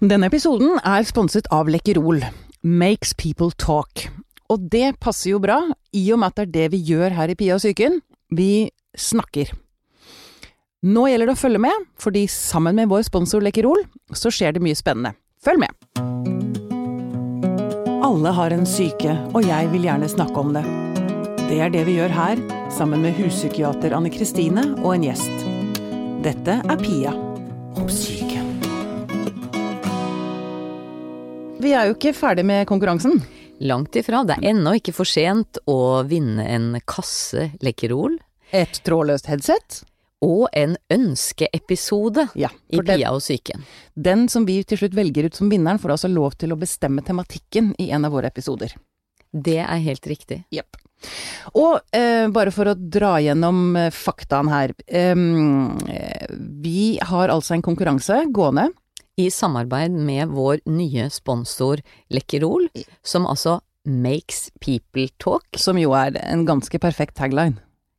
Denne episoden er sponset av Lekkerol. Makes people talk. Og det passer jo bra, i og med at det er det vi gjør her i Pia og psyken. Vi snakker. Nå gjelder det å følge med, fordi sammen med vår sponsor Lekkerol, så skjer det mye spennende. Følg med! Alle har en syke, og jeg vil gjerne snakke om det. Det er det vi gjør her, sammen med huspsykiater Anne Kristine og en gjest. Dette er Pia om psyken. Vi er jo ikke ferdig med konkurransen. Langt ifra. Det er ennå ikke for sent å vinne en kasse Lekkerol. Et trådløst headset. Og en ønskeepisode Ja, i Pia og psyken. den som vi til slutt velger ut som vinneren, får altså lov til å bestemme tematikken i en av våre episoder. Det er helt riktig. Jepp. Og eh, bare for å dra gjennom eh, faktaen her. ehm, eh, vi har altså en konkurranse gående. I samarbeid med vår nye sponsor Lekkerol, som altså makes people talk. Som jo er en ganske perfekt tagline.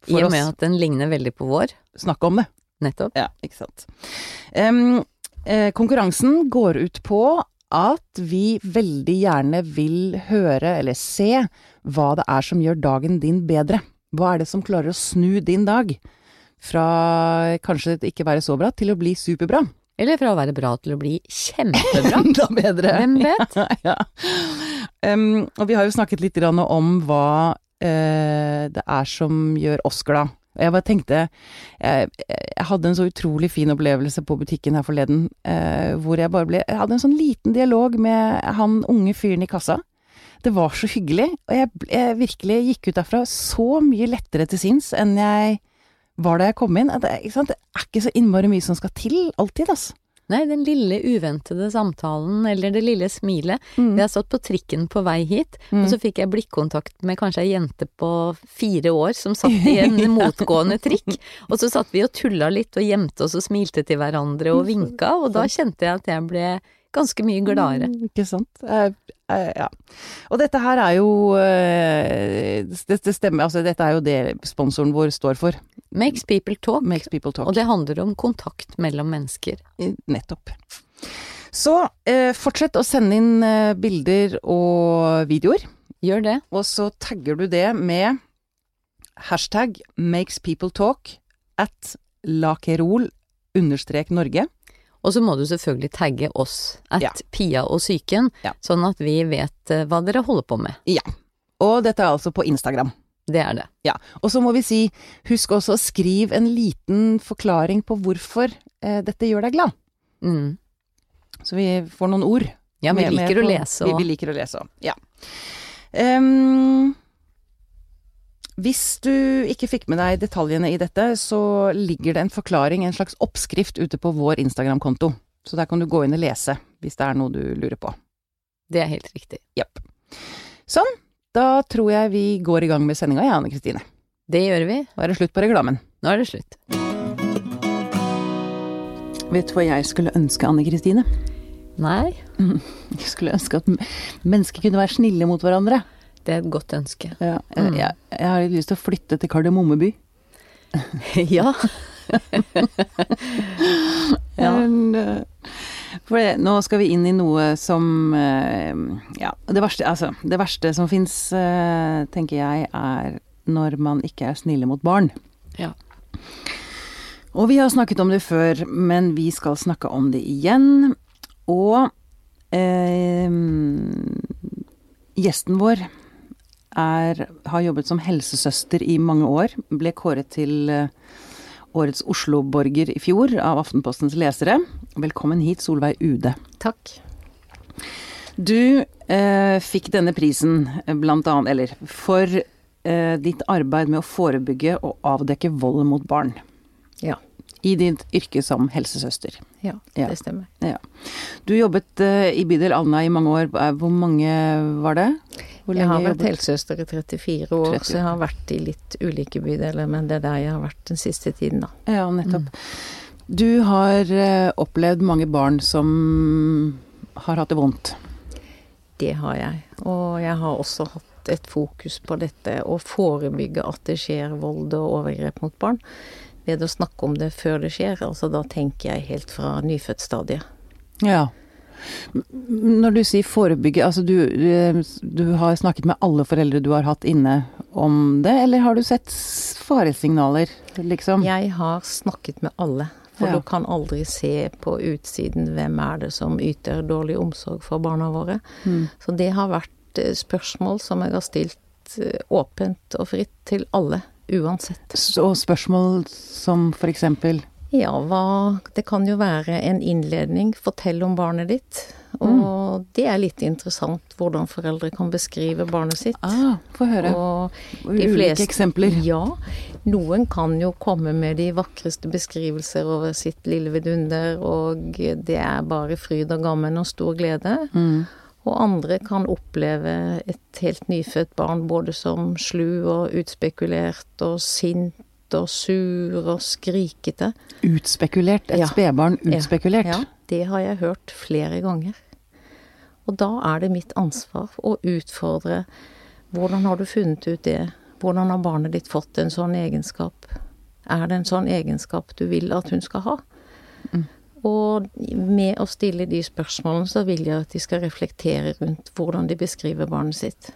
I og med oss at den ligner veldig på vår. snakke om det. Nettopp. Ja, ikke sant. Um, eh, konkurransen går ut på at vi veldig gjerne vil høre eller se hva det er som gjør dagen din bedre. Hva er det som klarer å snu din dag fra kanskje ikke være så bra til å bli superbra? Eller fra å være bra til å bli kjempebra. Enda bedre. Hvem vet? ja. Em, og vi har jo snakket litt grann om hva uh, det er som gjør oss glad. Og Jeg bare tenkte jeg, jeg hadde en så utrolig fin opplevelse på butikken her forleden, uh, hvor jeg bare ble Jeg hadde en sånn liten dialog med han unge fyren i kassa. Det var så hyggelig, og jeg, jeg virkelig gikk ut derfra så mye lettere til sinns enn jeg var da jeg kom inn. Det, det er ikke så innmari mye som skal til, alltid, altså. Nei, den lille uventede samtalen, eller det lille smilet. Mm. Jeg satt på trikken på vei hit, og så fikk jeg blikkontakt med kanskje ei jente på fire år som satt i en motgående trikk. Og så satt vi og tulla litt og gjemte oss og smilte til hverandre og vinka, og da kjente jeg at jeg ble ganske mye gladere. Mm, Ikke sant. Eh, ja. Og dette her er jo eh, det, det stemmer, altså dette er jo det sponsoren vår står for. Makes people talk, Makes people talk. og det handler om kontakt mellom mennesker. Eh, Nettopp. Så eh, fortsett å sende inn eh, bilder og videoer, Gjør det. og så tagger du det med hashtag makes people talk at lakerol understrek Norge. Og så må du selvfølgelig tagge oss, at Ja. Pia og psyken, Ja. sånn at vi vet eh, hva dere holder på med. Ja. Og dette er altså på Instagram. Det er det. Ja, og så må vi si, husk også å skrive en liten forklaring på hvorfor eh, dette gjør deg glad. Mm. Så vi får noen ord. Ja, vi liker å lese Vi, vi liker å lese òg, ja. Ehm, hvis du ikke fikk med deg detaljene i dette, så ligger det en forklaring, en slags oppskrift, ute på vår Instagram-konto. Så der kan du gå inn og lese, hvis det er noe du lurer på. Det er helt riktig. Jepp. Sånn, da tror jeg vi går i gang med sendinga, ja, Anne Kristine. Det gjør vi. Da er det slutt på reklamen. Nå er det slutt. Vet du hva jeg skulle ønske, Anne Kristine? Nei, Jeg skulle ønske at mennesker kunne være snille mot hverandre. Det er et godt ønske. Ja, jeg, jeg, jeg har lyst til å flytte til Kardemommeby. ja. Ja. Men, eh, For det, nå skal vi inn i noe som eh, Ja, det verste, altså, det verste som fins, tenker jeg, er når man ikke er snille mot barn. Ja. Og vi har snakket om det før, men vi skal snakke om det igjen. Og eh, gjesten vår er, har jobbet som helsesøster i mange år. Ble kåret til eh, årets Oslo-borger i fjor av Aftenpostens lesere. Velkommen hit, Solveig Ude. Takk. Du eh, fikk denne prisen eh, blant annet, eller for eh, ditt arbeid med å forebygge og avdekke vold mot barn. I ditt yrke som helsesøster. Ja, Ja. det stemmer. Ja. Du jobbet eh, i bydel Alna i mange år. Eh, Hvor mange var det? Jeg har vært helsesøster i 34 år, 30. så jeg har vært i litt ulike bydeler, men det er der jeg har vært den siste tiden, da. Ja, nettopp. Du har eh, opplevd mange barn som har hatt det vondt. Det har jeg. Og jeg har også hatt et fokus på dette å forebygge at det skjer vold og overgrep mot barn. Ved å snakke om det før det skjer. Altså da tenker jeg helt fra nyfødtstadiet. Ja. Når du sier forebygge, altså du, du har snakket med alle foreldre du har hatt inne om det, eller har du sett faresignaler, liksom? Jeg har snakket med alle. For Ja. du kan aldri se på utsiden hvem er det som yter dårlig omsorg for barna våre. Mm. Så det har vært eh, spørsmål som jeg har stilt eh, åpent og fritt til alle, uansett. Og spørsmål som for eksempel Ja, hva Det kan jo være en innledning. Fortell om barnet ditt. Og det er litt interessant hvordan foreldre kan beskrive barnet sitt. Ah, få høre. Ulike fleste- eksempler. Ja. Noen kan jo komme med de vakreste beskrivelser over sitt lille vidunder, og det er bare fryd og gammen og stor glede. Mm. Og andre kan oppleve et helt nyfødt barn både som slu og utspekulert og sint og sur og skrikete. Utspekulert. Et Ja. spedbarn utspekulert. Ja, det har jeg hørt flere ganger. Og da er det mitt ansvar å utfordre hvordan har du funnet ut det? Hvordan har barnet ditt fått en sånn egenskap? Er det en sånn egenskap du vil at hun skal ha? Og med å stille de spørsmålene, så vil jeg at de skal reflektere rundt hvordan de beskriver barnet sitt.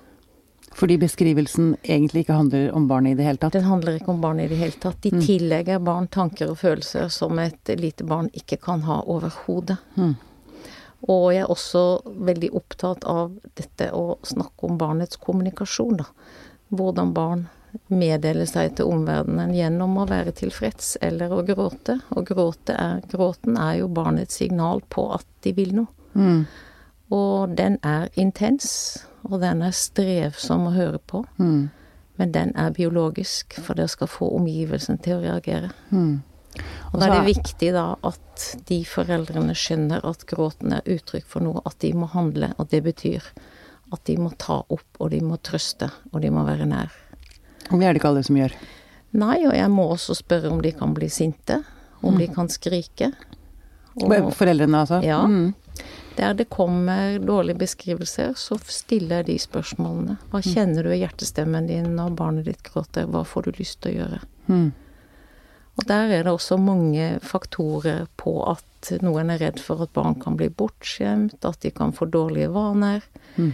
Fordi beskrivelsen egentlig ikke handler om barnet i det hele tatt. Den handler ikke om barnet i det hele tatt. De tillegger barn tanker og følelser som et lite barn ikke kan ha overhodet. Mm. Og jeg er også veldig opptatt av dette å snakke om barnets kommunikasjon, da. Hvordan barn meddeler seg til omverdenen gjennom å være tilfreds eller å gråte. Og gråte er, gråten er jo barnets signal på at de vil noe. Mm. Og den er intens, og den er strevsom å høre på. Mm. Men den er biologisk, for det skal få omgivelsen til å reagere. Mm. Og da er det viktig da at de foreldrene skjønner at gråten er uttrykk for noe, at de må handle, og det betyr at de må ta opp, og de må trøste, og de må være nær. Og det er det ikke alle som gjør. Nei, og jeg må også spørre om de kan bli sinte, om de kan skrike. Og Foreldrene, altså? Ja. Mm. der det kommer dårlige beskrivelser, så stiller jeg de spørsmålene. Hva kjenner du i hjertestemmen din når barnet ditt gråter? Hva får du lyst til å gjøre? Mm. Og der er det også mange faktorer på at noen er redd for at barn kan bli bortskjemt, at de kan få dårlige vaner. Mm.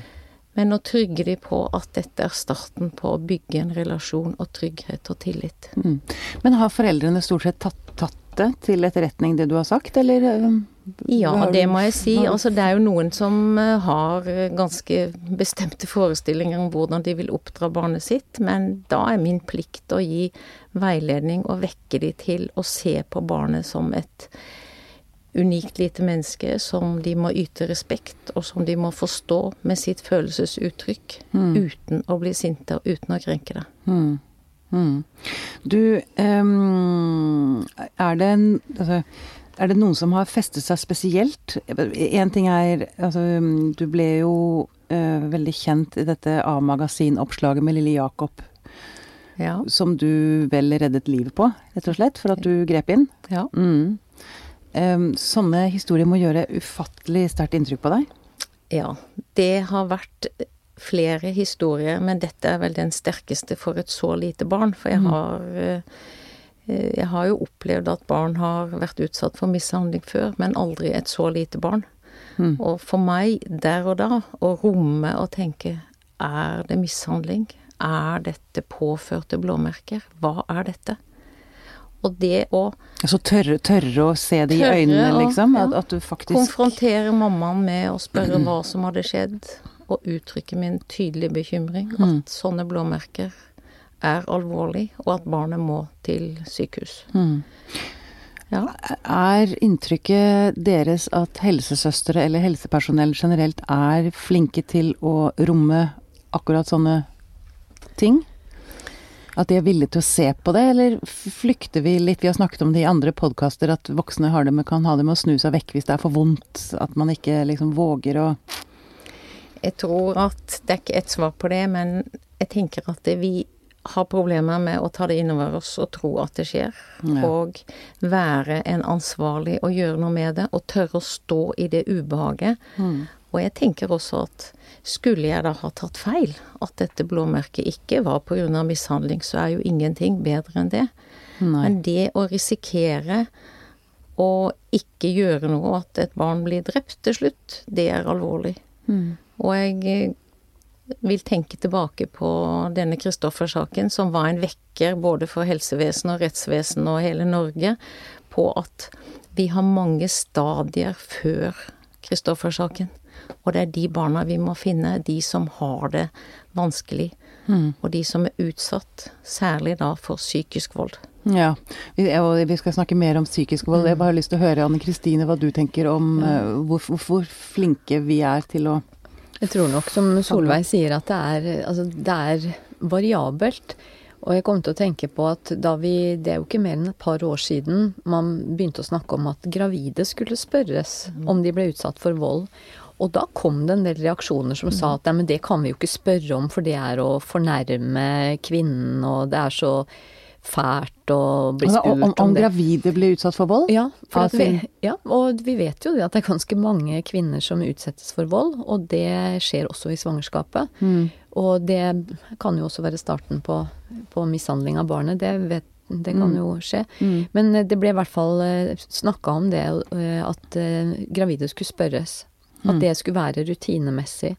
Men å trygge dem på at dette er starten på å bygge en relasjon og trygghet og tillit. Mm. Men har foreldrene stort sett tatt, tatt det til etterretning, det du har sagt, eller? um, Ja, har det må jeg si. Altså, det er jo noen som eh, har eh, ganske bestemte forestillinger om hvordan de vil oppdra barnet sitt, men da er min plikt å gi veiledning og vekke de til å se på barnet som et unikt lite menneske som de må yte respekt, og som de må forstå med sitt følelsesuttrykk, uten å bli sinte og uten å krenke det. Mm. Mm. Du, um, er det en altså, er det noen som har festet seg spesielt? Én ting er altså, Du ble jo uh, veldig kjent i dette A-magasin-oppslaget med lille Jakob, Ja. som du vel reddet livet på, rett og slett, for at du grep inn. ja. Mm. Ehm, sånne historier må gjøre ufattelig sterkt inntrykk på deg. Ja, det har vært flere historier, men dette er vel den sterkeste for et så lite barn. For jeg har eh, Jeg har jo opplevd at barn har vært utsatt for mishandling før, men aldri et så lite barn. Mm. Og for meg, der og da, å romme og tenke Er det mishandling? Er dette påførte blåmerker? Hva er dette? Og det å Altså tørre, tørre å se det i øynene, å- liksom. ja. At, du faktisk konfrontere mammaen med å spørre hva som hadde skjedd, og uttrykke min tydelige bekymring at sånne blåmerker er alvorlig, og at barnet må til sykehus. Mm. Ja. Er inntrykket deres at helsesøstre eller helsepersonell generelt er flinke til å romme akkurat sånne ting? At de er villige til å se på det, eller flykter vi litt? Vi har snakket om det i andre podkaster, at voksne har det med, kan ha det med å snu seg vekk hvis det er for vondt. At man ikke liksom våger å Jeg tror at det er ikke ett svar på det, men jeg tenker at det, vi har problemer med å ta det innover oss og tro at det skjer. Ja. Og være en ansvarlig og gjøre noe med det, og tørre å stå i det ubehaget. Mm. Og jeg tenker også at skulle jeg da ha tatt feil, at dette blåmerket ikke var pga. mishandling, så er jo ingenting bedre enn det. Nei. Men det å risikere å ikke gjøre noe, at et barn blir drept til slutt, det er alvorlig. Mm. Og jeg eh, vil tenke tilbake på denne Kristoffer-saken, som var en vekker både for helsevesenet og rettsvesenet og hele Norge, på at vi har mange stadier før Kristoffer-saken. Og det er de barna vi må finne, de som har det vanskelig. Mm. Og de som er utsatt, særlig da for psykisk vold. Ja, vi, og vi skal snakke mer om psykisk vold. Jeg bare har lyst til å høre, Anne Kristine, hva du tenker om uh, hvor, hvor, hvor flinke vi er til å Jeg tror nok, som Solveig sier, at det er, altså, det er variabelt. Og jeg kom til å tenke på at da vi Det er jo ikke mer enn et par år siden man begynte å snakke om at gravide skulle spørres om de ble utsatt for vold. Og da kom det en del reaksjoner som sa at nei, men det kan vi jo ikke spørre om, for det er å fornærme kvinnen, og det er så fælt å bli Altså, spurt om, om, om gravide blir utsatt for vold? Ja, for at vi, Altså- ja, og vi vet jo det at det er ganske mange kvinner som utsettes for vold, og det skjer også i svangerskapet. Mm. Og det kan jo også være starten på, på mishandling av barnet, det, vet, det kan Mm. jo skje. Mm. Men eh, det ble i hvert fall snakka om det, eh, at eh, gravide skulle spørres. At Mm. det skulle være rutinemessig.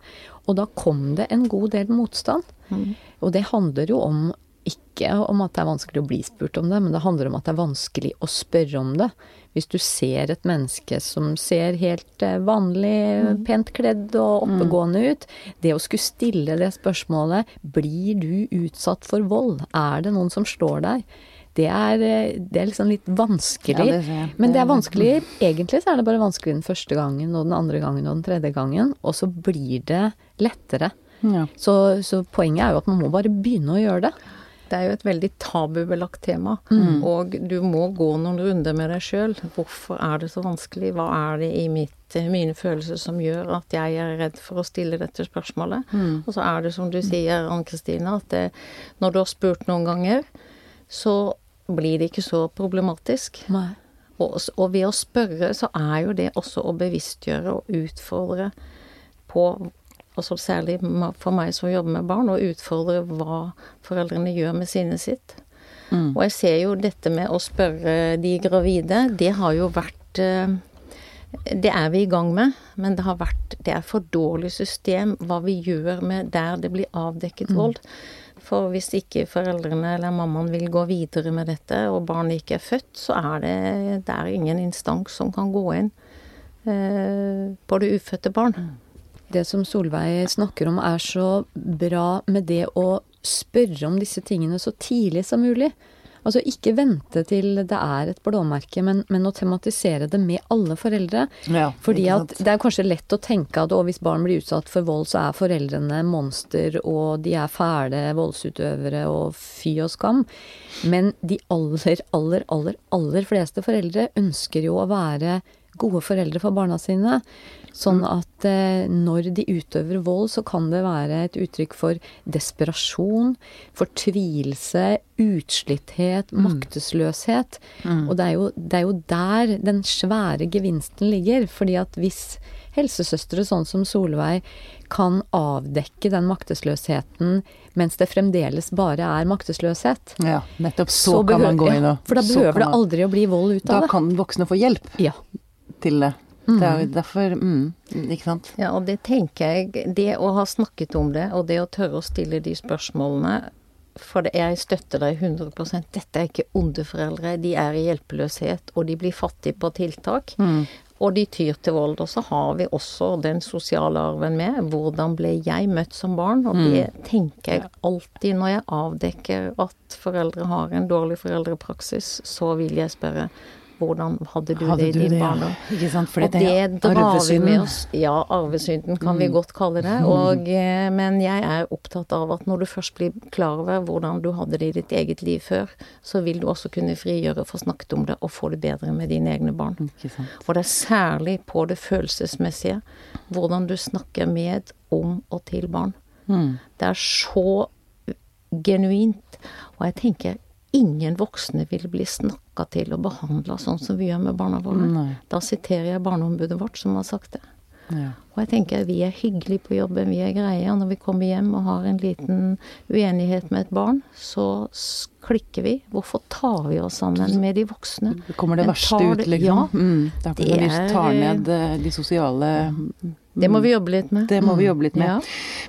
Og da kom det en god del motstand. Mm. Og det handler jo om ikke om at det er vanskelig å bli spurt om det, men det handler om at det er vanskelig å spørre om det. Hvis du ser et menneske som ser helt eh, vanlig, pent kledd og oppegående ut, det å skulle stille det spørsmålet blir du utsatt for vold? Er det noen som slår deg? Det er, eh, det er liksom litt vanskelig. Ja, det. Men det er vanskelig, egentlig så er det bare vanskelig den første gangen og den andre gangen og den tredje gangen, og så blir det lettere. Ja. Så, så poenget er jo at man må bare begynne å gjøre det. Det er jo et veldig tabubelagt tema, Mm. og du må gå noen runder med deg sjøl. Hvorfor er det så vanskelig? Hva er det i mitt, mine følelser som gjør at jeg er redd for å stille dette spørsmålet? Mm. Og så er det som du sier, Ann Kristine, at det, når du har spurt noen ganger, så blir det ikke så problematisk. Og, og ved å spørre, så er jo det også å bevisstgjøre og utfordre på altså Særlig for meg som jobber med barn, å utfordre hva foreldrene gjør med sinnet sitt. Mm. Og jeg ser jo dette med å spørre de gravide, det har jo vært eh, Det er vi i gang med, men det har vært Det er for dårlig system hva vi gjør med der det blir avdekket vold. For hvis ikke foreldrene eller mammaen vil gå videre med dette, og barnet ikke er født, så er det, det er ingen instans som kan gå inn eh, på det ufødte barn. Det som Solveig snakker om er så bra med det å spørre om disse tingene så tidlig som mulig. Altså ikke vente til det er et blåmerke, men, men å tematisere det med alle foreldre. Ja, Fordi at det er kanskje lett å tenke at å, hvis barn blir utsatt for vold, så er foreldrene monster, og de er fæle voldsutøvere og fy og skam. Men de aller, aller, aller, aller fleste foreldre ønsker jo å være gode foreldre for barna sine. Sånn at eh, når de utøver vold, så kan det være et uttrykk for desperasjon, fortvilelse, utslitthet, maktesløshet. Og det er, jo, det er jo der den svære gevinsten ligger. Fordi at hvis helsesøstre sånn som Solveig kan avdekke den maktesløsheten mens det fremdeles bare er maktesløshet, Ja, nettopp. Så, kan man gå inn og For da behøver det man- aldri å bli vold ut Da av det. kan voksne få hjelp Ja. til det. Det er jo derfor mm, Ikke sant? Ja, og det tenker jeg Det å ha snakket om det, og det å tørre å stille de spørsmålene For det, jeg støtter deg 100% Dette er ikke onde foreldre. De er i hjelpeløshet, og de blir fattige på tiltak. Mm. Og de tyr til vold. Og så har vi også den sosiale arven med. Hvordan ble jeg møtt som barn? Og det tenker jeg alltid når jeg avdekker at foreldre har en dårlig foreldrepraksis, så vil jeg spørre hvordan hadde du Hadde det i din det, ja. barndom? Ikke sant? For og er det drar vi med oss. Ja, arvesynden kan vi godt kalle det. Og, eh, men jeg er opptatt av at når du først blir klar over hvordan du hadde det i ditt eget liv før, så vil du også kunne frigjøre, få snakket om det og få det bedre med dine egne barn. Ikke sant. Og det er særlig på det følelsesmessige, hvordan du snakker med, om og til barn. Mm. Det er så genuint. Og jeg tenker ingen voksne vil bli snakka til og behandla sånn som vi gjør med barna våre. Nei. Da siterer jeg Barneombudet vårt, som har sagt det. Ja. Og jeg tenker vi er hyggelige på jobben, vi er greie. Og når vi kommer hjem og har en liten uenighet med et barn, så klikker vi. Hvorfor tar vi oss sammen med de voksne? Kommer det verste ut, liksom? ja. mm. Det er Det vi er- tar ned eh, de sosiale Det må vi jobbe litt med. Det må vi jobbe litt med. Ja.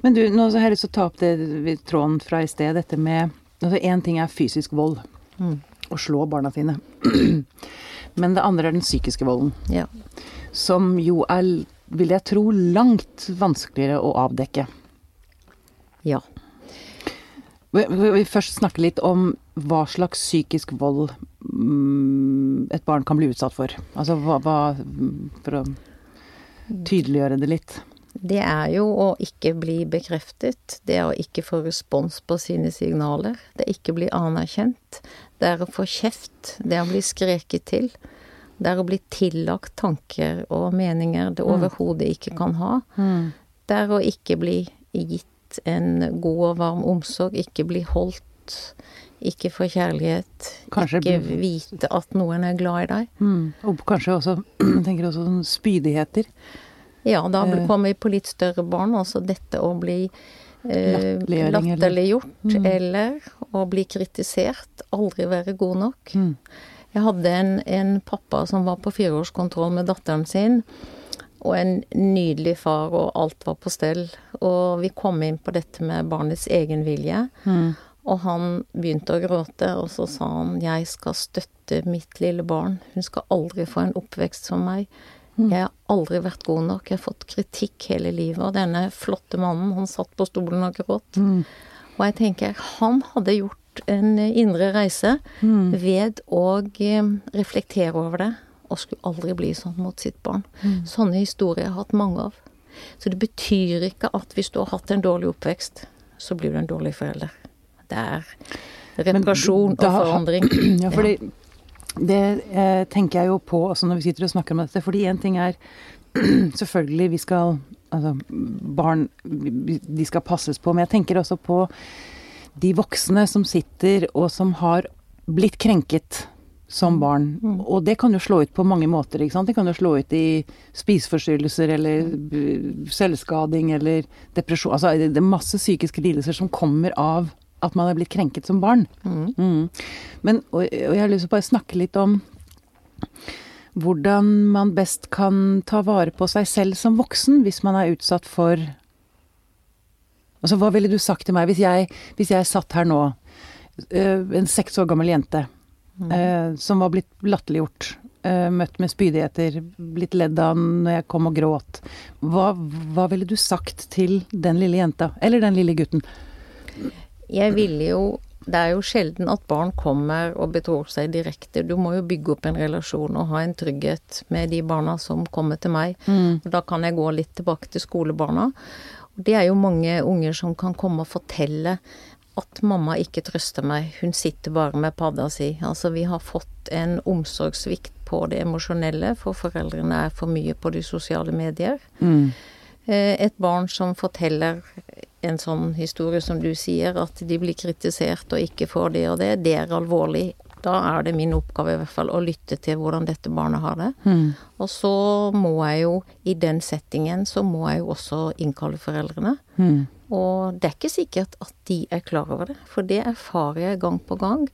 Men du, nå har jeg lyst til å ta opp det tråden fra i sted, dette med Altså én ting er fysisk vold. Mm. Å slå barna sine. Men det andre er den psykiske volden. Ja. Som jo er, vil jeg tro, langt vanskeligere å avdekke. ja. Vi vi vil først snakke litt om hva slags psykisk vold mm, et barn kan bli utsatt for. Altså hva, hva For å tydeliggjøre det litt. Det er jo å ikke bli bekreftet, det er å ikke få respons på sine signaler, det er ikke å bli anerkjent, det er å få kjeft, det er å bli skreket til, det er å bli tillagt tanker og meninger det overhodet ikke kan ha, det er å ikke bli gitt en god og varm omsorg, ikke bli holdt, ikke få kjærlighet, Kanskje ikke bli- vite at noen er glad i deg. Mm. Og kanskje også tenker også sånn spydigheter. Ja, da Eh. kommer vi på litt større barn, altså dette å bli eh, latterliggjort eller- Mm. eller å bli kritisert, aldri være god nok. Mm. Jeg hadde en, en pappa som var på fireårskontroll med datteren sin, og en nydelig far, og alt var på stell. Og vi kom inn på dette med barnets egen vilje, Mm. og han begynte å gråte, og så sa han 'jeg skal støtte mitt lille barn', hun skal aldri få en oppvekst som meg'. Jeg har aldri vært god nok, jeg har fått kritikk hele livet, og denne flotte mannen, han satt på stolen og gråt. Mm. Og jeg tenker, han hadde gjort en indre reise Mm. ved å eh, reflektere over det, og skulle aldri bli sånn mot sitt barn. Mm. Sånne historier har jeg hatt mange av. Så det betyr ikke at hvis du har hatt en dårlig oppvekst, så blir du en dårlig forelder. Det er reparasjon reparasjon og forandring. Ja, fordi det eh, tenker jeg jo på også når vi sitter og snakker om dette. Fordi én ting er selvfølgelig vi skal Altså barn de skal passes på. Men jeg tenker også på de voksne som sitter og som har blitt krenket som barn. Og det kan jo slå ut på mange måter. ikke sant? Det kan jo slå ut i spiseforstyrrelser eller selvskading eller depresjon. Altså det er masse psykiske lidelser som kommer av at man er blitt krenket som barn. Mm. Mm. Men, og, og jeg har lyst til å bare snakke litt om hvordan man best kan ta vare på seg selv som voksen hvis man er utsatt for Altså, hva ville du sagt til meg hvis jeg, hvis jeg satt her nå, øh, en seks år gammel jente, øh, som var blitt latterliggjort, øh, møtt med spydigheter, blitt ledd av når jeg kom og gråt. Hva, hva ville du sagt til den lille jenta? Eller den lille gutten? Jeg ville jo Det er jo sjelden at barn kommer og betror seg direkte. Du må jo bygge opp en relasjon og ha en trygghet med de barna som kommer til meg. Og Da kan jeg gå litt tilbake til skolebarna. Og Det er jo mange unger som kan komme og fortelle at mamma ikke trøster meg, hun sitter bare med padda si. Altså vi har fått en omsorgssvikt på det emosjonelle, for foreldrene er for mye på de sosiale medier. Mm. Eh, Et barn som forteller en sånn historie som du sier, at de blir kritisert og ikke får det og det, det er alvorlig. Da er det min oppgave i hvert fall å lytte til hvordan dette barnet har det. Mm. Og så må jeg jo, i den settingen, så må jeg jo også innkalle foreldrene. Mm. Og det er ikke sikkert at de er klar over det, for det erfarer jeg gang på gang.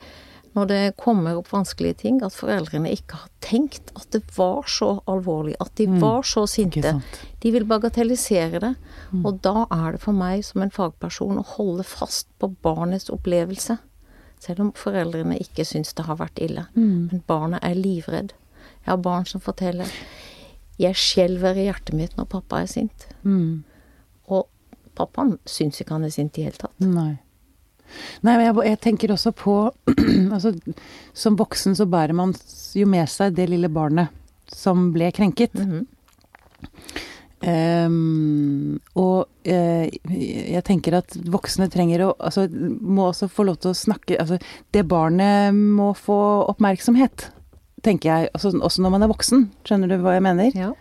Når det kommer opp vanskelige ting, at foreldrene ikke har tenkt at det var så alvorlig, at de var så Mm. Sinte. De vil bagatellisere det. Mm. Og da er det for meg som en fagperson å holde fast på barnets opplevelse. Selv om foreldrene ikke syns det har vært ille. Mm. Men barnet er livredd. Jeg har barn som forteller Jeg skjelver i hjertet mitt når pappa er sint. Mm. Og pappaen syns ikke han er sint i det hele tatt. Nei. Nei, men jeg, jeg tenker også på altså, Som voksen så bærer man jo med seg det lille barnet som ble krenket. Mm -hmm. um, og uh, jeg tenker at voksne trenger å Altså må også få lov til å snakke Altså det barnet må få oppmerksomhet, tenker jeg. Altså, også når man er voksen. Skjønner du hva jeg mener? Ja.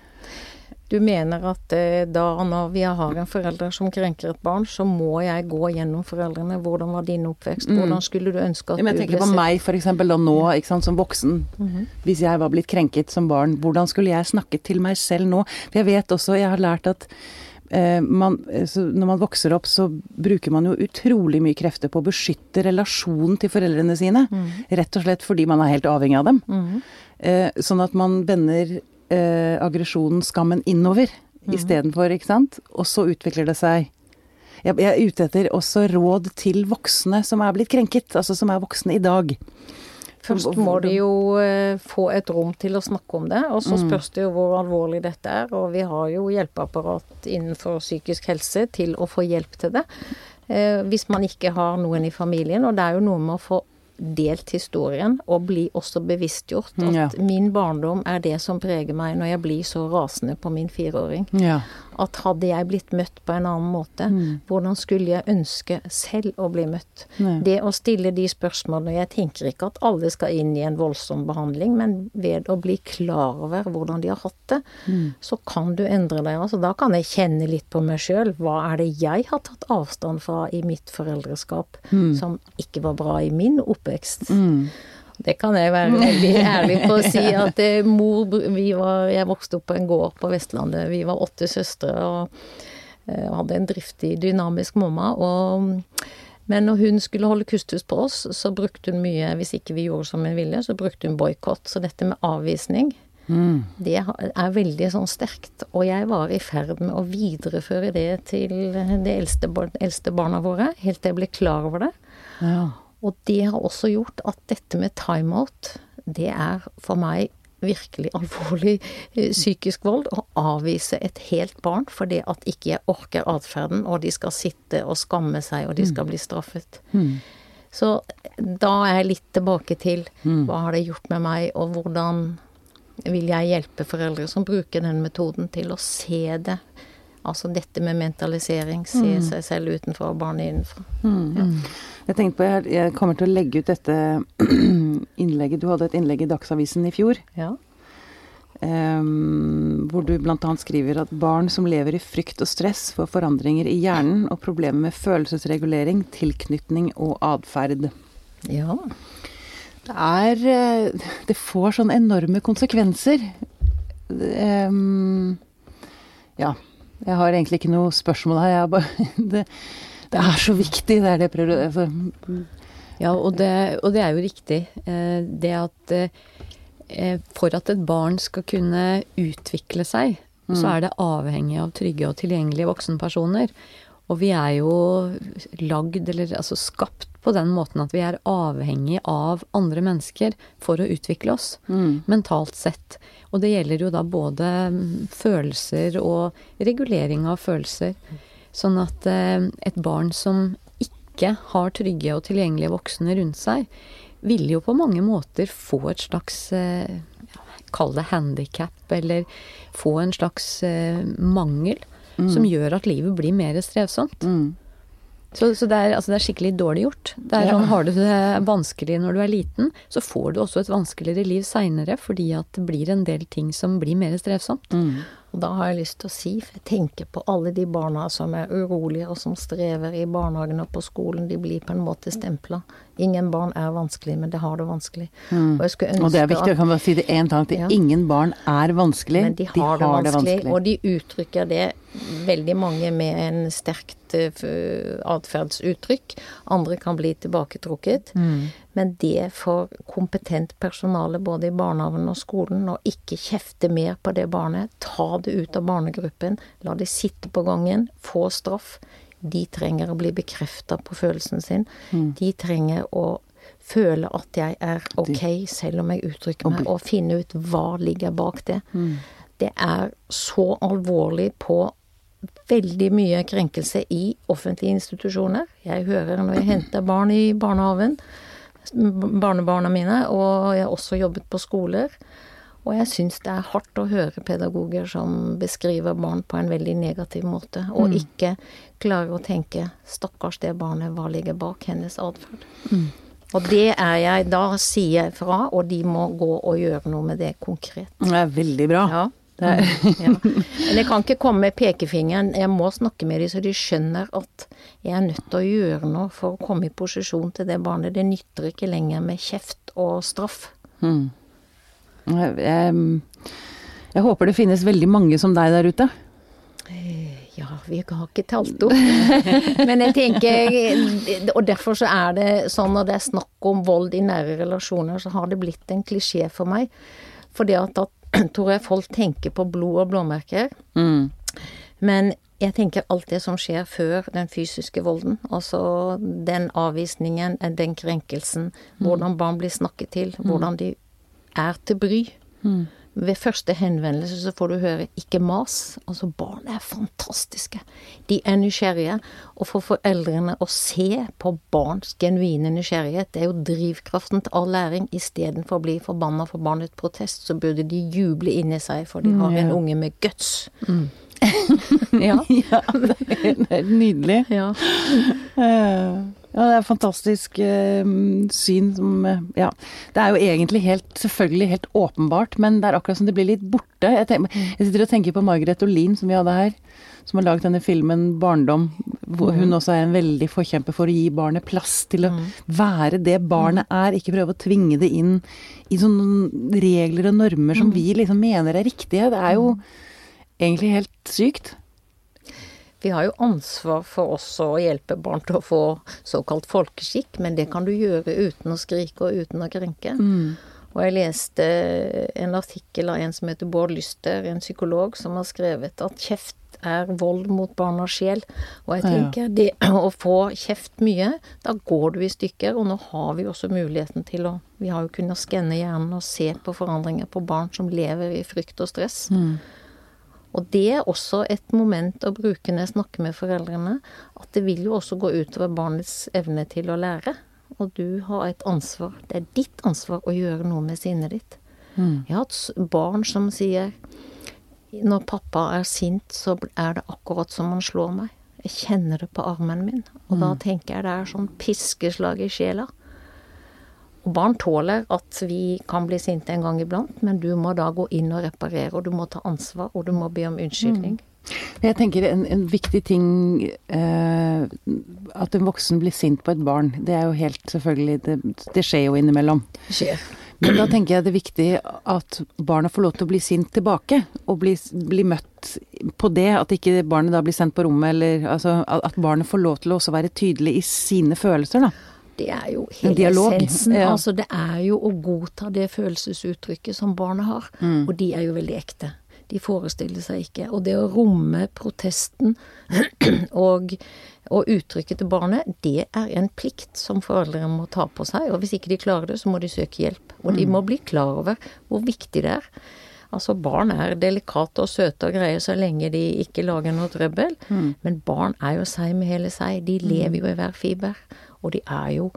Du mener at eh, da når vi har en forelder som krenker et barn, så må jeg gå gjennom foreldrene. Hvordan var din oppvekst? Hvordan skulle du ønske at du ble sett? jeg tenker på meg eksempel da nå, ikke sant, som voksen. Hvis jeg var blitt krenket som barn, hvordan skulle jeg snakket til meg selv nå? For jeg vet også, jeg har lært at eh, man, eh, så når man vokser opp, så bruker man jo utrolig mye krefter på å beskytte relasjonen til foreldrene sine. Rett og slett fordi man er helt avhengig av dem. Mm. sånn at man vender eh, aggresjonen, skammen, innover istedenfor, ikke sant. Og så utvikler det seg jeg, jeg er ute etter også råd til voksne som er blitt krenket, altså som er voksne i dag. Først må de jo eh, få et rom til å snakke om det, og så spørs det jo hvor alvorlig dette er. Og vi har jo hjelpeapparat innenfor psykisk helse til å få hjelp til det. Eh, hvis man ikke har noen i familien. Og det er jo noe med å få delt historien og bli også bevisstgjort at Ja. min barndom er det som preger meg når jeg blir så rasende på min fireåring. Ja. At hadde jeg blitt møtt på en annen måte, hvordan skulle jeg ønske selv å bli møtt? Nei. Det å stille de spørsmålene Jeg tenker ikke at alle skal inn i en voldsom behandling, men ved å bli klar over hvordan de har hatt det, så kan du endre deg. Altså, da kan jeg kjenne litt på meg sjøl. Hva er det jeg har tatt avstand fra i mitt foreldreskap som ikke var bra i min oppvekst? Det kan jeg være veldig ærlig på å si. At eh, mor vi var, Jeg vokste opp på en gård på Vestlandet. Vi var åtte søstre og eh, hadde en driftig, dynamisk mamma. Og, men når hun skulle holde kusthus på oss, så brukte hun mye Hvis ikke vi gjorde som hun ville, så brukte hun boikott. Så dette med avvisning, det er veldig sånn sterkt. Og jeg var i ferd med å videreføre det til de eldste, eldste barna våre, helt til jeg ble klar over det. Ja. Og det har også gjort at dette med timeout, det er for meg virkelig alvorlig eh, psykisk vold. Å avvise et helt barn fordi at ikke jeg orker atferden, og de skal sitte og skamme seg, og de skal bli straffet. Så da er jeg litt tilbake til hva har det gjort med meg, og hvordan vil jeg hjelpe foreldre som bruker den metoden til å se det. Altså dette med mentalisering, se seg selv utenfor og barnet innenfor. Jeg tenkte på, jeg, jeg kommer til å legge ut dette innlegget Du hadde et innlegg i Dagsavisen i fjor. Ja. Um, hvor du bl.a. skriver at barn som lever i frykt og stress får forandringer i hjernen og problemer med følelsesregulering, tilknytning og atferd. ja. Det er eh, Det får sånne enorme konsekvenser. Um, ja. Jeg har egentlig ikke noe spørsmål her. Jeg bare det, det er så viktig, det er det jeg prøver altså, Ja, og det, og det er jo riktig. Eh, Det at eh, for at et barn skal kunne utvikle seg, så er det avhengig av trygge og tilgjengelige voksenpersoner. Og vi er jo lagd, eller altså skapt på den måten at vi er avhengig av andre mennesker for å utvikle oss, mentalt sett. Og det gjelder jo da både mm, følelser og regulering av følelser. Sånn at eh, et barn som ikke har trygge og tilgjengelige voksne rundt seg, vil jo på mange måter få et slags eh, Kall det handikap, eller få en slags eh, mangel som gjør at livet blir mer strevsomt. mm. Så, så det, er, altså det er skikkelig dårlig gjort. Det er sånn, Har du det vanskelig når du er liten, så får du også et vanskeligere liv seinere, fordi at det blir en del ting som blir mer strevsomt. Mm. Og da har jeg lyst til å si, for jeg tenker på alle de barna som er urolige og som strever i barnehagen og på skolen, de blir på en måte stempla. Ingen barn er vanskelig, men det har det vanskelig. Og jeg ønske Og det er viktig, jeg kan bare si det én gang til. Ja. Ingen barn er vanskelig. Men de har, det, vanskelig, og de uttrykker det veldig mange med en sterkt eh, atferdsuttrykk. Andre kan bli tilbaketrukket. Men det for kompetent personale både i barnehagen og skolen å ikke kjefte mer på det barnet, ta det ut av barnegruppen, la det sitte på gangen, få straff. De trenger å bli bekrefta på følelsen sin. De trenger å føle at jeg er ok, selv om jeg uttrykker meg, og finne ut hva ligger bak det. Det er så alvorlig på veldig mye krenkelse i offentlige institusjoner. Jeg hører når jeg henter barn i barnehagen, barnebarna mine, og jeg har også jobbet på skoler. Og jeg syns det er hardt å høre pedagoger som beskriver barn på en veldig negativ måte, og ikke klarer å tenke 'stakkars det barnet, hva ligger bak hennes atferd'? Og det er jeg, da sier jeg fra, og de må gå og gjøre noe med det konkret. Det er veldig bra. Ja. Det er, Ja. Men jeg kan ikke komme med pekefingeren, jeg må snakke med dem så de skjønner at jeg er nødt til å gjøre noe for å komme i posisjon til det barnet. Det nytter ikke lenger med kjeft og straff. Hmm. jeg, jeg, jeg håper det finnes veldig mange som deg der ute. Ja, vi har ikke talt opp. Men jeg tenker Og derfor så er det sånn når det er snakk om vold i nære relasjoner, så har det blitt en klisjé for meg. Fordi at da tror jeg folk tenker på blod og blåmerker. Mm. Men jeg tenker alt det som skjer før den fysiske volden. Altså den avvisningen, den krenkelsen. Hvordan barn blir snakket til. Hvordan de er til bry. Ved første henvendelse så får du høre 'ikke mas'. Altså, barn er fantastiske. De er nysgjerrige. Og for foreldrene å se på barns genuine nysgjerrighet, det er jo drivkraften til all læring. Istedenfor å bli forbanna for barnets protest, så burde de juble inni seg, for de har en unge med guts. ja. Ja, det er, det er nydelig. ja. Ja, det er et fantastisk eh, syn som eh, Ja. Det er jo egentlig helt, selvfølgelig helt åpenbart, men det er akkurat som det blir litt borte. Jeg, tenker, jeg sitter og tenker på Margaret Olin, som vi hadde her, som har laget denne filmen 'Barndom', hvor hun også er en veldig forkjemper for å gi barnet plass til å være det barnet er, ikke prøve å tvinge det inn i sånne regler og normer som vi liksom mener er riktige. Det er jo egentlig helt sykt. Vi har jo ansvar for også å hjelpe barn til å få såkalt folkeskikk, men det kan du gjøre uten å skrike og uten å krenke. Og jeg leste en artikkel av en som heter Bård Lyster, en psykolog, som har skrevet at kjeft er vold mot barnas sjel. Og jeg tenker det å få kjeft mye, da går du i stykker. Og nå har vi også muligheten til å Vi har jo kunnet skanne hjernen og se på forandringer på barn som lever i frykt og stress. Og det er også et moment å bruke når jeg snakker med foreldrene, at det vil jo også gå utover barnets evne til å lære. Og du har et ansvar. Det er ditt ansvar å gjøre noe med sinnet ditt. Jeg har hatt barn som sier når pappa er sint, så er det akkurat som han slår meg. Jeg kjenner det på armen min. Og da tenker jeg det er sånn piskeslag i sjela. Og barn tåler at vi kan bli sinte en gang iblant, men du må da gå inn og reparere, og du må ta ansvar, og du må be om unnskyldning. Jeg tenker en, en viktig ting eh, At en voksen blir sint på et barn, det er jo helt selvfølgelig Det, det skjer jo innimellom. Skjer. Men da tenker jeg det er viktig at barna får lov til å bli sint tilbake, og bli, bli møtt på det. At ikke barnet da blir sendt på rommet, eller altså At barnet får lov til å også være tydelig i sine følelser, da. Det er jo hele essensen. ja. Altså, det er jo å godta det følelsesuttrykket som barnet har. Mm. Og de er jo veldig ekte. De forestiller seg ikke. Og det å romme protesten og, og uttrykket til barnet, det er en plikt som foreldre må ta på seg. Og hvis ikke de klarer det, så må de søke hjelp. Og Mm. de må bli klar over hvor viktig det er. Altså, barn er delikate og søte og greie så lenge de ikke lager noe trøbbel. Mm. Men barn er jo seg med hele seg. De lever jo i hver fiber. Og de er jo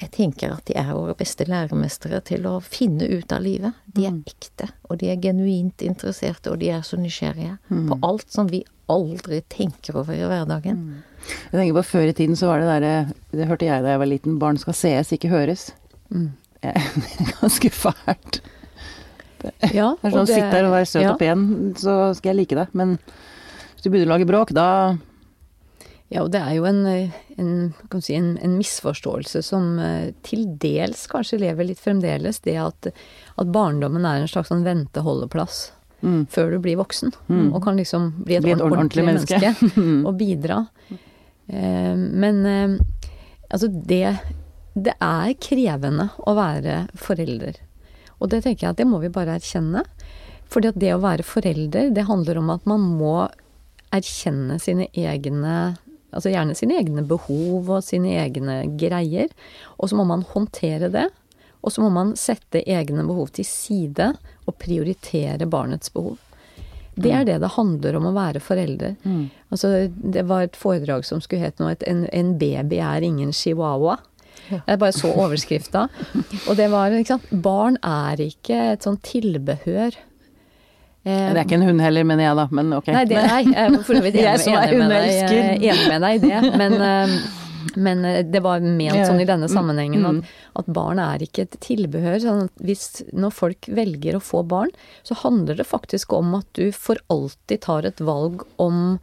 Jeg tenker at de er våre beste læremestere til å finne ut av livet. De er ekte, og de er genuint interesserte, og de er så nysgjerrige på alt som vi aldri tenker over i hverdagen. Jeg tenker på Før i tiden så var det derre Det hørte jeg da jeg var liten. Barn skal sees, ikke høres. Mm. Det er ganske fælt. Ja, Det er sånn, Sitt der og være søt ja. og pen, så skal jeg like deg. Men hvis du begynner å lage bråk, da Ja, og det er jo en, en, kan si, en, en misforståelse som eh, til dels kanskje lever litt fremdeles. Det at, at barndommen er en slags sånn vente-holdeplass Mm. før du blir voksen. Mm. Og kan liksom bli et, Bli et ordentlig, ordentlig menneske. menneske, og bidra. Eh, men eh, altså det Det er krevende å være forelder. Og det tenker jeg at det må vi bare erkjenne. Fordi at det å være forelder, det handler om at man må erkjenne sine egne Altså gjerne sine egne behov og sine egne greier. Og så må man håndtere det. Og så må man sette egne behov til side og prioritere barnets behov. Det er det det handler om å være forelder. Altså, det var et foredrag som skulle het noe at en, en baby er ingen chihuahua. Jeg bare så overskrifta. Og det var ikke sant Barn er ikke et sånn tilbehør. Eh, Det er ikke en hund heller, mener jeg da, men ok. Nei, det, nei, jeg er for så vidt enig, enig, med deg, eh, enig med deg i det. Men, eh, Men eh, det var ment sånn i denne sammenhengen Mm. at, at barn er ikke et tilbehør. Sånn at hvis, når folk velger å få barn, så handler det faktisk om at du for alltid tar et valg om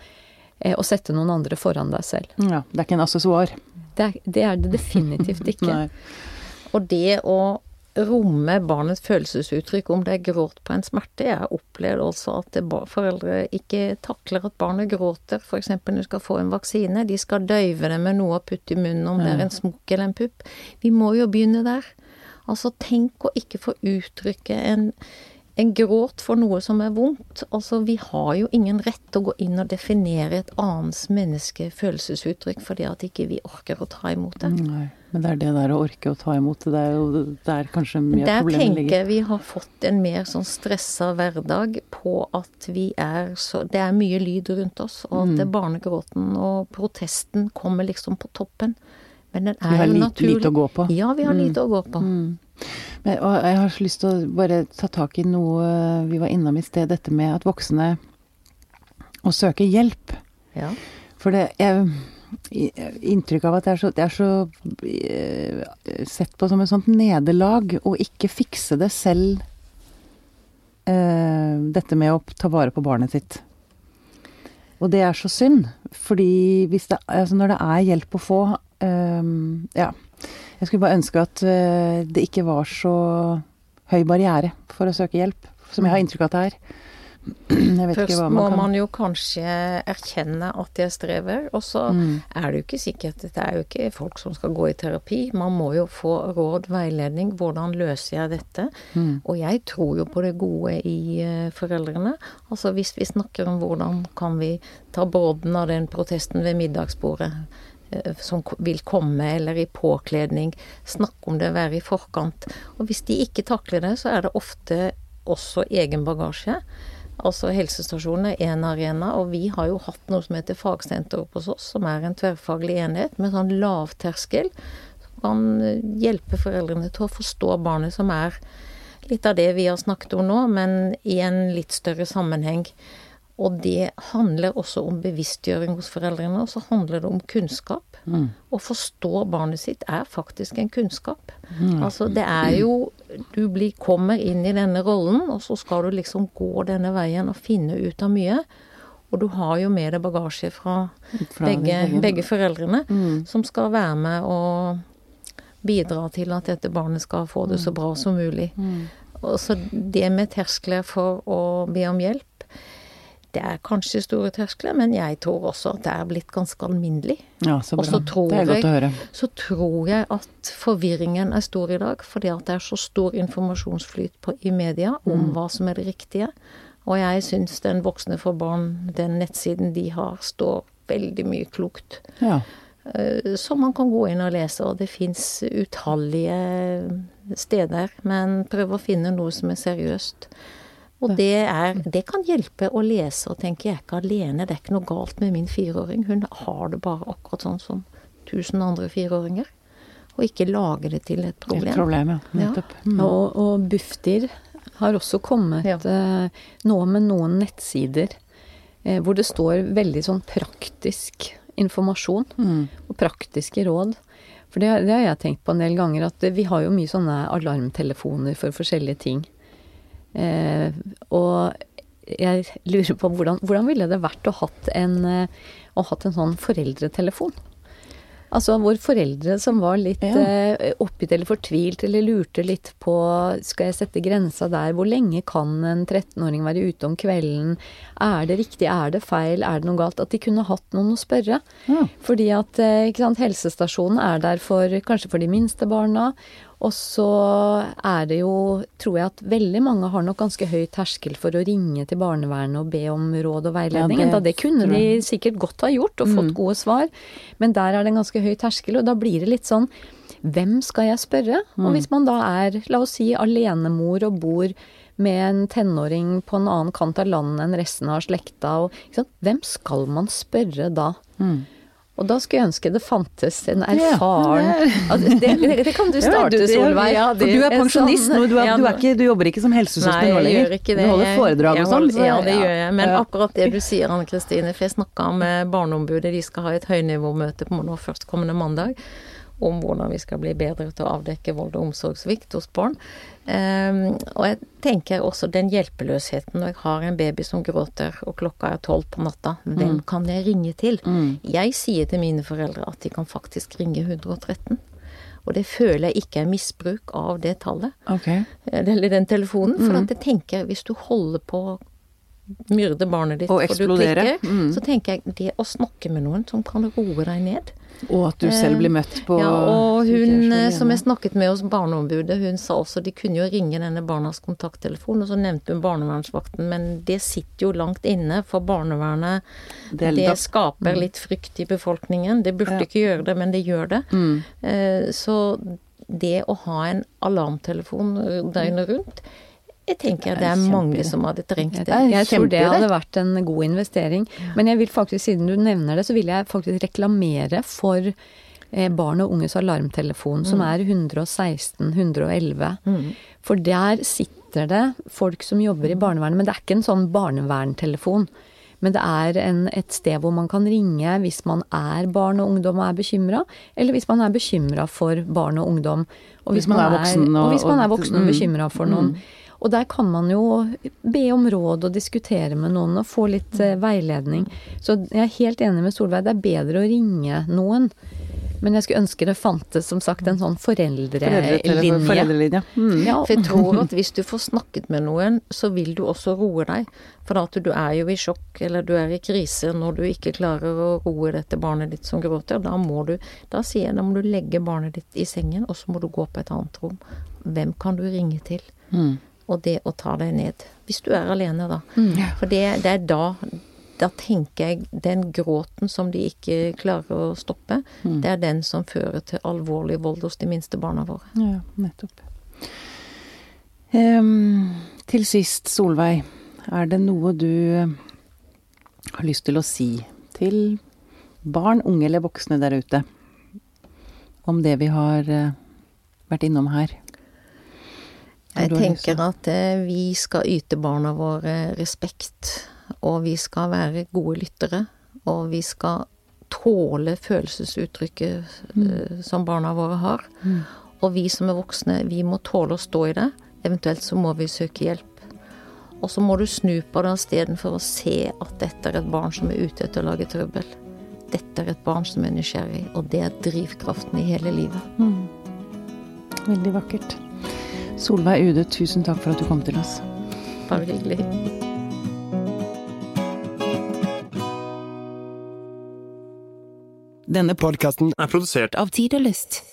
eh, å sette noen andre foran deg selv. Ja, det er ikke en assessoar. Det det, er det definitivt ikke. Og det å romme barnets følelsesuttrykk, om det er gråt på en smerte Jeg har opplevd også at foreldre ikke takler at barnet gråter, f.eks. når de skal få en vaksine. De skal døyve det med noe å putte i munnen, om det er en smokk eller en pupp. Vi må jo begynne der. Altså, tenk å ikke få uttrykke en, en gråt for noe som er vondt. Altså, vi har jo ingen rett til å gå inn og definere et annet menneske følelsesuttrykk fordi at ikke vi orker å ta imot det. Nei. Men det er det der å orke å ta imot det, det er jo der kanskje mye av problemet Der tenker jeg vi har fått en mer sånn stressa hverdag på at vi er så Det er mye lyd rundt oss, og at Mm. barnegråten og protesten kommer liksom på toppen. Men den Vi har er jo lite, naturlig. lite å gå på. Ja, vi har Mm. lite å gå på. Mm. Og jeg har så lyst til å bare ta tak i noe vi var innom i sted, dette med at voksne å søke hjelp. Ja. For det jeg Inntrykk av at det er så, det er så eh, sett på som et sånt nederlag å ikke fikse det selv. eh, dette med å ta vare på barnet sitt. Og det er så synd, fordi hvis det, altså når det er hjelp å få eh, Ja. Jeg skulle bare ønske at eh, det ikke var så høy barriere for å søke hjelp, som jeg har inntrykk av at det er. Først hva må man kan man jo kanskje erkjenne at jeg strever, og så Mm. er det jo ikke sikkert Det er jo ikke folk som skal gå i terapi. Man må jo få råd, veiledning. Hvordan løser jeg dette? Mm. Og jeg tror jo på det gode i eh, foreldrene. Altså hvis vi snakker om hvordan kan vi ta båden av den protesten ved middagsbordet som vil komme, eller i påkledning. Snakke om det, være i forkant. Og hvis de ikke takler det, så er det ofte også egen bagasje. Altså helsestasjonen er én arena, og vi har jo hatt noe som heter fagsenter oppe hos oss, som er en tverrfaglig enhet med sånn lavterskel. Som kan eh, hjelpe foreldrene til å forstå barnet, som er litt av det vi har snakket om nå, men i en litt større sammenheng. Og det handler også om bevisstgjøring hos foreldrene, og så handler det om kunnskap. Mm. Å forstå barnet sitt er faktisk en kunnskap. Altså det er jo Du blir, kommer inn i denne rollen, og så skal du liksom gå denne veien og finne ut av mye. Og du har jo med deg bagasje fra, Fra begge, begge foreldrene, Mm. som skal være med og bidra til at dette barnet skal få det så bra som mulig. Mm. Og så det med terskler for å be om hjelp, det er kanskje store terskler, men jeg tror også at det er blitt ganske alminnelig. Ja, så bra. det er godt å høre. Så tror jeg at forvirringen er stor i dag, fordi at det er så stor informasjonsflyt på, i media om hva som er det riktige. Og jeg syns Den voksne for barn, den nettsiden de har, står veldig mye klokt. Ja. eh, Som man kan gå inn og lese, og det fins utallige steder. Men prøv å finne noe som er seriøst. Og det, er, det kan hjelpe å lese og tenke jeg er ikke alene, det er ikke noe galt med min fireåring. Hun har det bare akkurat sånn som tusen andre fireåringer. Og ikke lage det til et Et problem. problem, ja. Ja. Mm. Og, og Bufdir har også kommet Ja. eh, nå med noen nettsider eh, hvor det står veldig sånn praktisk informasjon Mm. og praktiske råd. For det, det har jeg tenkt på en del ganger, at vi har jo mye sånne alarmtelefoner for forskjellige ting. Eh, og jeg lurer på hvordan, hvordan ville det vært å hatt en, eh, å hatt en sånn foreldretelefon? Altså hvor foreldre som var litt Ja. eh, oppgitt eller fortvilt eller lurte litt på skal jeg sette grensa der, hvor lenge kan en 13-åring være ute om kvelden, er det riktig, er det feil, er det noe galt? At de kunne hatt noen å spørre. Ja. Fordi at eh, ikke sant, helsestasjonen er der for kanskje for de minste barna. Og så er det jo, tror jeg at veldig mange har nok ganske høy terskel for å ringe til barnevernet og be om råd og veiledning. Ja, det da det kunne de sikkert godt ha gjort og fått Mm. gode svar. Men der er det en ganske høy terskel, og da blir det litt sånn hvem skal jeg spørre? Mm. Og hvis man da er, la oss si, alenemor og bor med en tenåring på en annen kant av landet enn resten av slekta, og, hvem skal man spørre da? Mm. Og da skulle jeg ønske det fantes en erfaren ja, det, det, det, kan du starte, Solveig. Ja, for du er pensjonist nå, du, er, du, er ikke, du, jobber ikke som helsesøster nå lenger? Det. Du holder foredrag og sånn? Ja, det gjør jeg. Men akkurat det du sier, Anne Kristine, for jeg snakka med Barneombudet, de skal ha et høynivåmøte på nå førstkommende mandag om hvordan vi skal bli bedre til å avdekke vold og omsorgssvikt hos barn. Um, og jeg tenker også den hjelpeløsheten når jeg har en baby som gråter, og klokka er tolv på natta. Hvem mm. kan jeg ringe til? Mm. Jeg sier til mine foreldre at de kan faktisk ringe 113. Og det føler jeg ikke er misbruk av det tallet, okay. Eh, eller den telefonen. For mm. at jeg tenker, hvis du holder på å myrde barnet ditt og eksplodere, mm. så tenker jeg det å snakke med noen som kan roe deg ned og at du selv blir møtt på Ja, og hun eh, som jeg snakket med hos Barneombudet, hun sa også de kunne jo ringe denne barnas kontakttelefon, og så nevnte hun barnevernsvakten, men det sitter jo langt inne, for barnevernet det, det skaper mm. litt frykt i befolkningen. Det burde ja. ikke gjøre det, men det gjør det. Mm. Eh, så det å ha en alarmtelefon døgnet rundt jeg tenker det er mange som hadde trengt det. Jeg tror det hadde vært en god investering. Men jeg vil faktisk, siden du nevner det, så vil jeg faktisk reklamere for eh, barn og unges alarmtelefon, som mm. er 116 111. Mm. For der sitter det folk som jobber i barnevernet, men det er ikke en sånn barneverntelefon. Men det er en, et sted hvor man kan ringe hvis man er barn og ungdom og er bekymra, eller hvis man er bekymra for barn og ungdom. Og hvis, hvis man, man, er voksen og, og, hvis man er voksen og mm. bekymra for noen. Mm. Og der kan man jo be om råd og diskutere med noen og få litt eh, veiledning. Så jeg er helt enig med Solveig, det er bedre å ringe noen. Men jeg skulle ønske det fantes som sagt en sånn foreldrelinje. Foreldrelinje. Mm. Ja, for jeg tror at hvis du får snakket med noen, så vil du også roe deg. For at du er jo i sjokk eller du er i krise når du ikke klarer å roe dette barnet ditt som gråter. Da må du, da sier jeg, da må du legge barnet ditt i sengen, og så må du gå på et annet rom. Hvem kan du ringe til? Mm og det å ta deg ned. Hvis du er alene, da. Mm. For det, det, er da Da tenker jeg den gråten som de ikke klarer å stoppe, mm. det er den som fører til alvorlig vold hos de minste barna våre. Ja, nettopp. Um, til sist, Solveig. Er det noe du har lyst til å si til barn, unge eller voksne der ute, om det vi har eh, vært innom her? Jeg tenker at eh, vi skal yte barna våre respekt, og vi skal være gode lyttere. Og vi skal tåle følelsesuttrykket mm. Eh, som barna våre har. Mm. Og vi som er voksne, vi må tåle å stå i det. Eventuelt så må vi søke hjelp. Og så må du snu på det istedenfor å se at dette er et barn som er ute etter å lage trøbbel. Dette er et barn som er nysgjerrig, og det er drivkraften i hele livet. Mm. Veldig vakkert. Solveig Ude, tusen takk for at du kom til oss. Bare hyggelig. Denne podkasten er produsert av Tid og Lyst.